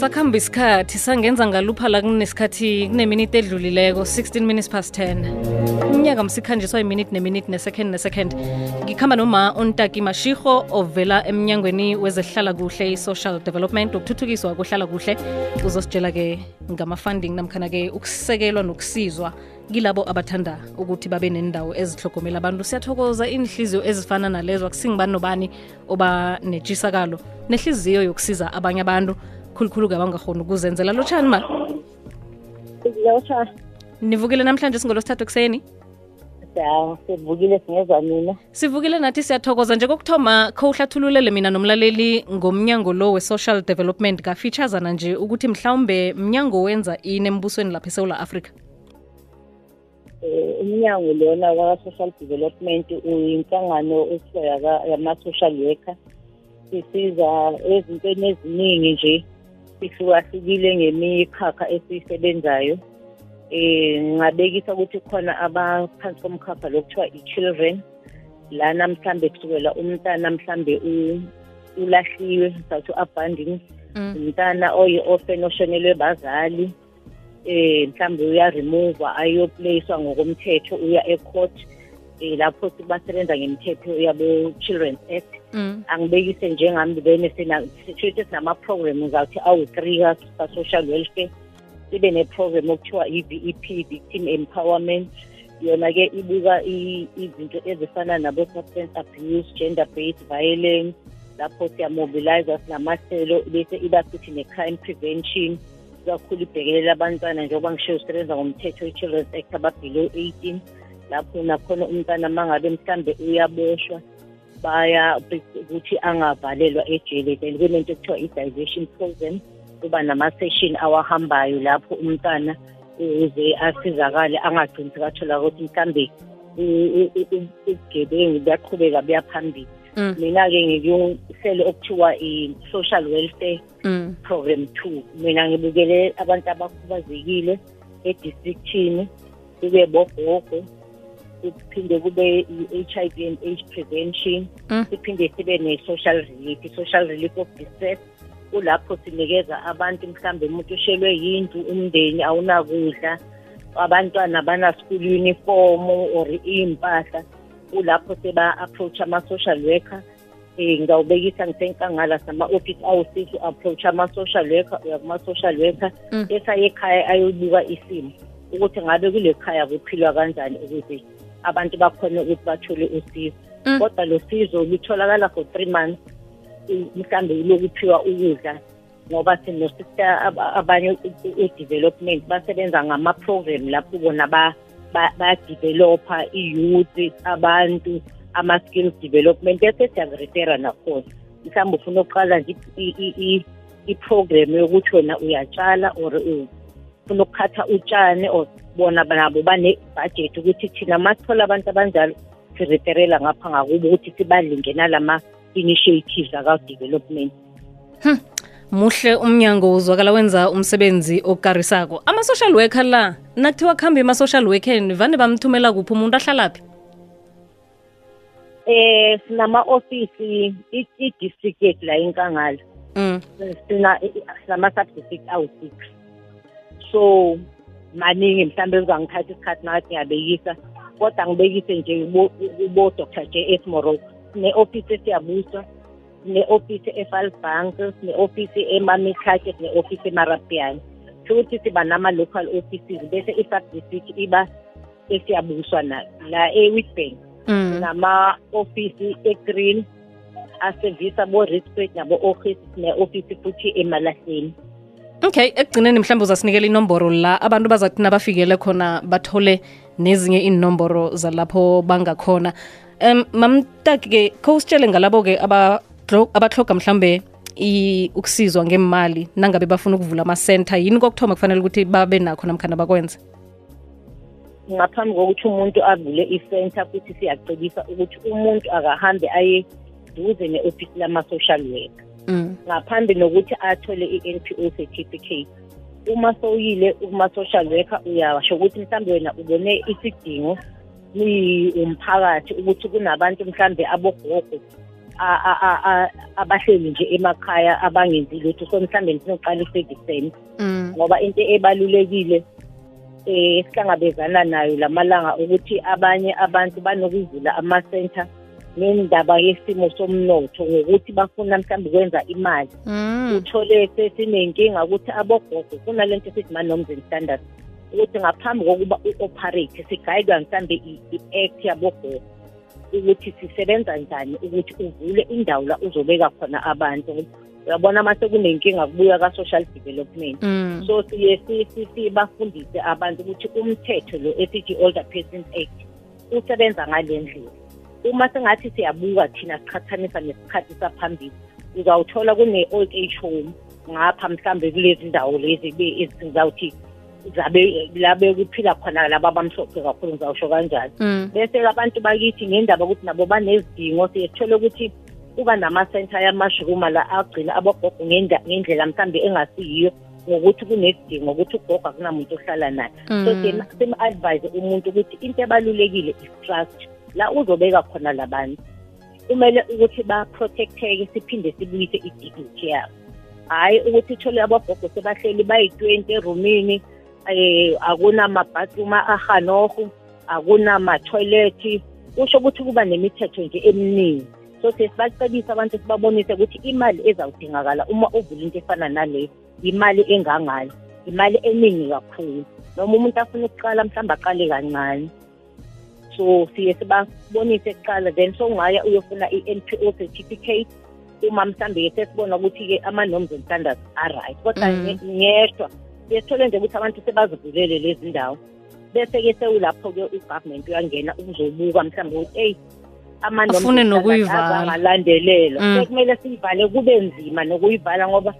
sakuhamba isikhathi sangenza ngaluphala kunesikhathi kuneminiti edlulileko 16 minutes past 10 umnyaka msikhanjiswa iminute neminute nesecond nesecond. Ngikhamba noma untaki mashiho ovela emnyangweni wezehlala kuhle i-social development ukuthuthukiswa kohlala kuhle. Uzositshela-ke ngama-funding namkhana-ke ukusekelwa nokusizwa kilabo abathanda ukuthi babe nendawo ezihlogomela abantu. Siyathokoza inhliziyo ezifana nalezo akusingibani nobani oba netshisakalo nehliziyo yokusiza abanye abantu khulukhulu-ke abangakhoni ukuzenzela. Lotshani ma? Lotshani nivukile namhlanje singolosithathu ekuseni? Ya sivukile singezwa mina. Sivukile nathi siyathokoza. Nje kokuthoma khowuhlathululele mina nomlaleli ngomnyango lo we-social development kafeaturesana nje ukuthi mhlawumbe mnyango wenza ini embusweni lapha esewula afrika? Um umnyango lona waka-social development uyinhlangano yama-social worker. Sisiza ezintweni eziningi nje sihlukahlukile ngemikhakha esiyisebenzayo eh ngabekisa ukuthi khona abaphansi komkhapha lokuthiwa i-children. Lana mhlambe kusukela umntana mhlambe ulahliwe sathu abanding umntana oyi-orphan oshonelwe bazali. Eh mhlambe uyaremova ayoplacewa ngokomthetho uya ecourt. Eh lapho sibasebenza ngemithetho yabo-children's act. Angibekise njengami bene sithethe sinama-program zawuthi awu-three ka-social welfare. Sibe ne-program okuthiwa i-vep victim empowerment. Yona-ke ibuka izinto ezifana nabo-substance abuse gender based violence. Lapho siyamobiliza sinamahlelo bese iba futhi ne-crime prevention. Kakhulu ibhekelela abantwana njengoba ngisho usebenza ngomthetho we-children's act ababelow eighteen lapho nakhona umntwana uma ngabe mhlambe uyaboshwa baya ukuthi angavalelwa ejele. Then kunento ekuthiwa i-diversion program kuba nama-session awahambayo lapho umntwana ukuze asizakale angagcini sekathola ukuthi mhlambe ubugebengu buyaqhubeka buya phambili. Mina-ke ngikuhlelo okuthiwa i-social welfare program two. Mina ngibukele abantu abakhubazekile edistrictini kube bogogo kuphinde kube i-HIV and AIDS prevention siphinde sibe ne-social relief. I-social relief of distress kulapho sinikeza abantu mhlambe umuntu ushelwe yindlu umndeni awunakudla abantwana bana-school uniform or iy'mpahla kulapho seba-approach ama-social worker. Um ngawubekisa ngisenkangala sama-office awusithi u-approach ama-social worker uya kuma-social worker esaye ekhaya ayobuka isimo ukuthi ngabe kule khaya kuphilwa kanjani ukuze abantu bakhone ukuthi bathole usizo. Kodwa lo sizo lutholakala for three months mhlambe lokuphiwa ukudla ngoba sinosister abanye e-development basebenza ngama-program lapho bona bayadevelopha i-youth abantu ama-skills development bese siyakurefera nakhona. Mhlawumbe ufuna ukuqala nje i-program yokuthi wena uyatshala or ufuna ukukhatha utshane or bona nabo bane-budget ukuthi thina masithola abantu abanjalo sireferela ngapha ngakubo ukuthi sibalinge nalama-initiatives aka-development hmm. muhle umnyango uzwakala wenza umsebenzi okarisako ama-social worker la nakuthiwa kuhambe ema-social workeni vane bamthumela kuphi umuntu ahlalaphi eh sinama-ofisi i-district yethu la enkangala mm. sinama-subdistrict awu-six so maningi mhlawumbe kuzangithatha isikhathi nakathi ngiyabekisa. Kodwa ngibekise nje kubo-dr j. S. Morocco sine-ofisi esiyabuswa sine-ofisi e-falbank sine-ofisi emamikhathe sine-ofisi emarapiani sho ukuthi siba nama-local offices bese i-subdistrict iba esiyabuswa nayo la e-witbank. Nama-ofisi e-green asevisa bo-respect nabo-office ne-ofisi futhi emalahleni. Okay ekugcineni mhlawumbe uzasinikela inomboro la abantu bazathi nabafikele khona bathole nezinye inomboro zalapho bangakhona. Um mamtaki-ke kho usitshele ngalabo-ke abahloga mhlawumbe ukusizwa ngemali nangabe bafuna ukuvula ama-center yini kokuthoma kufanele ukuthi babe nakho namkhana bakwenze ngaphambi kokuthi umuntu avule i-center futhi siyacebisa ukuthi umuntu akahambe aye duze ne-ofisi lama-social worker ngaphambi nokuthi athole i-NPO certificate uma sowuyile kuma-social worker uyasho ukuthi mhlawumbe wena ubone isidingo umphakathi ukuthi kunabantu mhlambe abogogo abahleli nje emakhaya abangenzi lutho. So mhlawumbe sinoqala i-service ngoba into ebalulekile eh esihlangabezana nayo lamalanga ukuthi abanye abantu banokuvula ama-center ngendaba yesimo somnotho ngokuthi bafuna mhlawumbe ukwenza imali. Uthole sesinenkinga ukuthi abogogo kunalento esithi ma-norms standards ukuthi ngaphambi kokuba u-operate sigayidwa mhlawumbe i-act yabogogo ukuthi sisebenza njani ukuthi uvule indawo la uzobeka khona abantu. Uyabona mase kunenkinga kubuya ka-social development. Mm. so siye sibafundise abantu ukuthi umthetho lo esithi older persons act usebenza ngale ndlela. Uma sengathi siyabuka thina siqhathanisa nesikhathi saphambili uzawuthola kune-old age home ngapha mhlambe kulezi ndawo lezi ezizawuthi zabe labe kuphila khona laba abamhlophe kakhulu ngizawusho kanjalo mm. bese abantu bakithi ngendaba ukuthi nabo banezidingo siyethole ukuthi kuba namasenta yamashroom la agcina abogogo ngendlela mhlambe engasiyiyo ngokuthi kunesidingo ukuthi ugogo akunamuntu ohlala naye so mm. sim-advise umuntu ukuthi into ebalulekile is-trust la uzobeka khona labantu kumele ukuthi ba-protect-eke siphinde sibuyise i-dignity yabo. Hhayi ukuthi uthole abogogo sebahleli bayi-twenty erumini eh akunama-bathroom ahanoho akunama-toilet kusho ukuthi kuba nemithetho nje eminingi. So sesibacebisa abantu sibabonise ukuthi imali ezawudingakala uma uvula into efana naleyo imali engangani imali eningi kakhulu. Noma umuntu afuna ukuqala mhlawumbe aqale kancane. So siye sibabonise kuqala then songaya uyofuna i-NPO certificate. Uma mhlawumbe sesibona ukuthi-ke ama-norms and standards are-right kodwa ngedwa siyethole nje ukuthi abantu sebazivulele lezi ndawo. Bese-ke sewulapho-ke ugovernment uyangena ukuzobuka mhlawumbe ukuthi eyi afune nokuyivala. angalandelelwa. Mm. sekumele siyivale kube nzima nokuyivala ngoba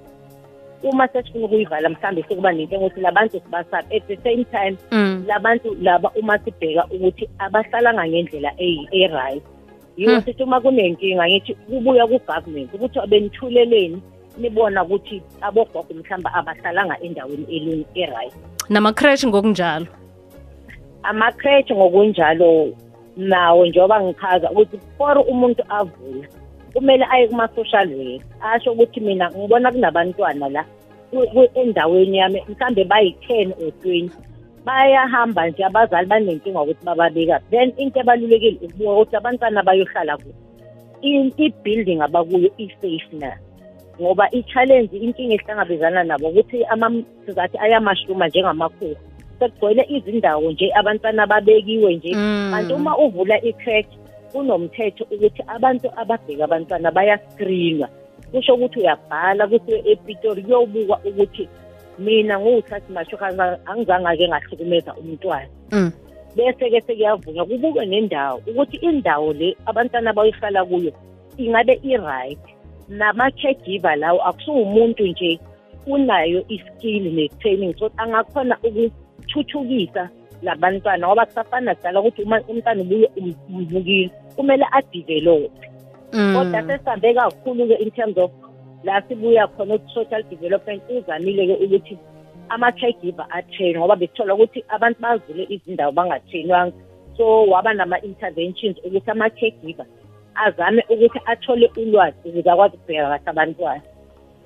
uma sesifuna ukuyivala mhlawumbe sekuba nento engokuthi labantu sibasaphi at the same time mm. labantu laba uma sibheka ukuthi abahlalanga ngendlela e-right yiwo mm. sithi uma kunenkinga ngithi kubuya ku-government ukuthi abenithuleleni nibona ukuthi abogogo mhlawumbe abahlalanga endaweni elungi e-right nama-crash ngokunjalo ama-crash ngokunjalo nawo njengoba ngichaza ukuthi for umuntu avule kumele aye kuma-social work asho ukuthi mina ngibona kunabantwana la endaweni yami mhlambe bayi-ten or twenty. Bayahamba nje abazali banenkinga ukuthi bababeka. Then into ebalulekile ukubuka ukuthi abantwana bayohlala kuyo i-building abakuyo i-safe na? Ngoba i-challenge inkinga esihlangabezana nabo ukuthi sizathi ayamashuma njengamakhukhu sekugcwele izindawo nje abantwana babekiwe nje. Mm. kanti uma uvula i-crack kunomthetho ukuthi abantu ababheka abantwana bayaskrinwa. Kusho ukuthi uyabhala kuthiwe epitori kuyobukwa ukuthi mina nguwuthathi masho angizange-ke ngahlukumeza umntwana. Mm. bese-ke sekuyavunywa kubukwe nendawo ukuthi indawo le abantwana bayihlala kuyo ingabe i-right. Nama-caregiver lawo akusuwumuntu nje unayo i-skill ne-training so angakhona ukuthuthukisa labantwana ngoba kusafana kudala ukuthi uma umntwana ubuye umbukile kumele adevelophe mm. kodwa sesihambe kakhulu-ke in terms of la sibuya khona ukuthi-social development uzamile-ke ukuthi ama-caregiver atrain ngoba besithola ukuthi abantu bavule izindawo bangatrainwanga so waba nama-interventions ukuthi ama-caregiver azame ukuthi athole ulwazi ukuze akwazi ukubheka kahle abantwana.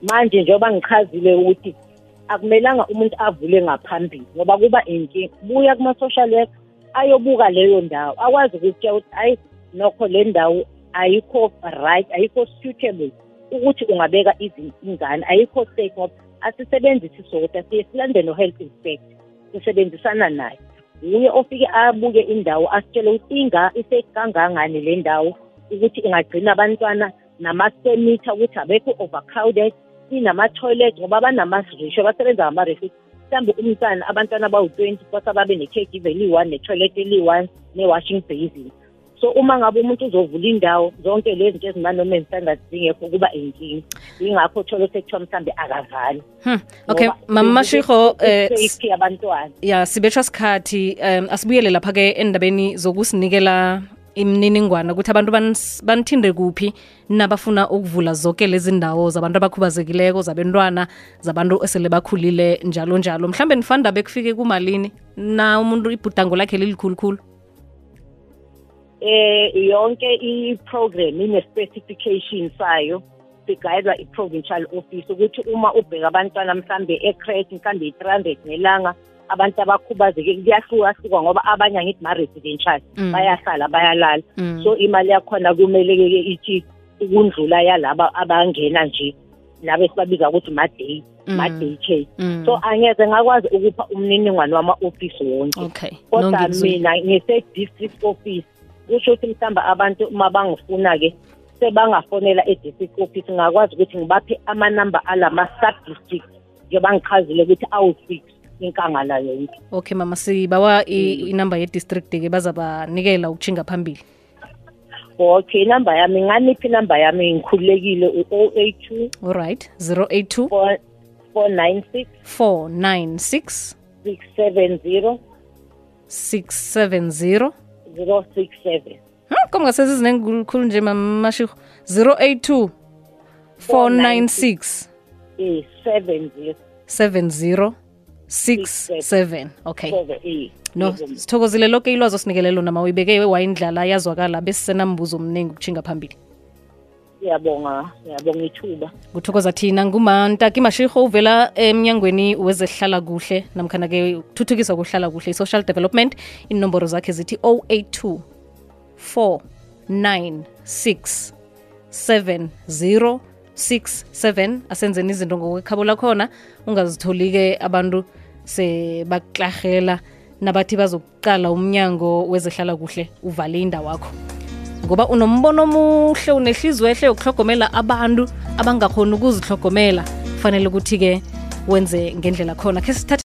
Manje njengoba ngichazile ukuthi akumelanga umuntu avule ngaphambili ngoba kuba inkinga. Buya kuma-social work ayobuka leyo ndawo akwazi ukutshela ukuthi hayi nokho le ndawo ayikho right ayikho suitable ukuthi ungabeka izingane ayikho safe ngoba asisebenzisi sodwa siye silande no-health inspect sisebenzisana naye. Uye ofike abuke indawo asitshele ukuthi inga isekangangani le ndawo ukuthi ingagcina abantwana nama-semitha ukuthi abekho overcrowded inama-toilet ngoba banama-ratio basebenza ngama-ratio mhlawumbe umntwana abantwana bawu-twenty kosa babe ne-caregiver eli-one ne-toilet eli-one ne-washing basin. So uma ngabe umuntu uzovula indawo zonke lezi zinto ezima-normal standards zingekho kuba inkinga. Yingakho uthole sekuthiwa mhlawumbe akavali hmm. okay. mama mashiho eh, safety yabantwana ya sibetshwa sikhathi um asibuyele lapha-ke endabeni zokusinikela imininingwana ukuthi abantu banithinde kuphi nabafuna ukuvula zonke lezi ndawo zabantu abakhubazekileko zabentwana zabantu esele bakhulile njalo njalo. Mhlambe nifanda bekufike kumalini? Na umuntu ibhudango lakhe lilikhulukhulu eh yonke i-program ine-specification sayo sigayidwa i-provincial office ukuthi uma ubheka abantwana mhlambe ecret mhlambe i-three hundred ngelanga abantu abakhubazeke kuyahluka-hluka ngoba abanye angithi ma-residential Mm. bayahlala bayalala Mm. so imali yakhona kumele-ke ithi ukundlula yalaba abangena nje laba esibabiza ukuthi ma-day Mm. ma-day care Mm. so angeze ngakwazi ukupha umniningwane wama-ofisi wonke okay kodwa Nongizwile. mina ngise-district office kusho ukuthi mhlawumbe abantu uma bangifuna-ke sebangafonela e-district office ngakwazi ukuthi ngibaphe amanamba alama-sub-district njengoba ngichazile ukuthi awu-six inkangala yonke. Okay mama sibawa mm. inamba ye-district-ke bazabanikela ukutshinga phambili. Okay inamba yami nganiphi inamba yami? Ngikhululekile u-o eight two. All right zero eight two. Four nine six. Four nine six. Six seven zero. Six seven zero. Zero six seven. Komi ngasezi zinengikhulu nje mamashiho zero eight two. Four nine six. Eh, seven zero. Seven zero. 67 okay. No sithokozile lonke ilwazi osinikele lona mawuyibeke wayindlala yazwakala besisenambuzo omningi ukutshinga phambili. Siyabonga siyabonga ithuba. Kuthokoza thina ngumantaki mashiho uvela emnyangweni wezehlala kuhle namkhana-ke ukuthuthukisa kuhlala kuhle i-social development. Inomboro zakhe zithi 082 4 9 6 7 0 6 7 asenzeni izinto ngokwekhabo lakhona ungazitholi-ke abantu sebaklarhela nabathi bazokuqala umnyango wezehlala kuhle uvale indawo wakho ngoba unombono omuhle unehliziyo ehle yokuhlogomela abantu abangakhoni ukuzihlogomela kufanele ukuthi-ke wenze ngendlela khona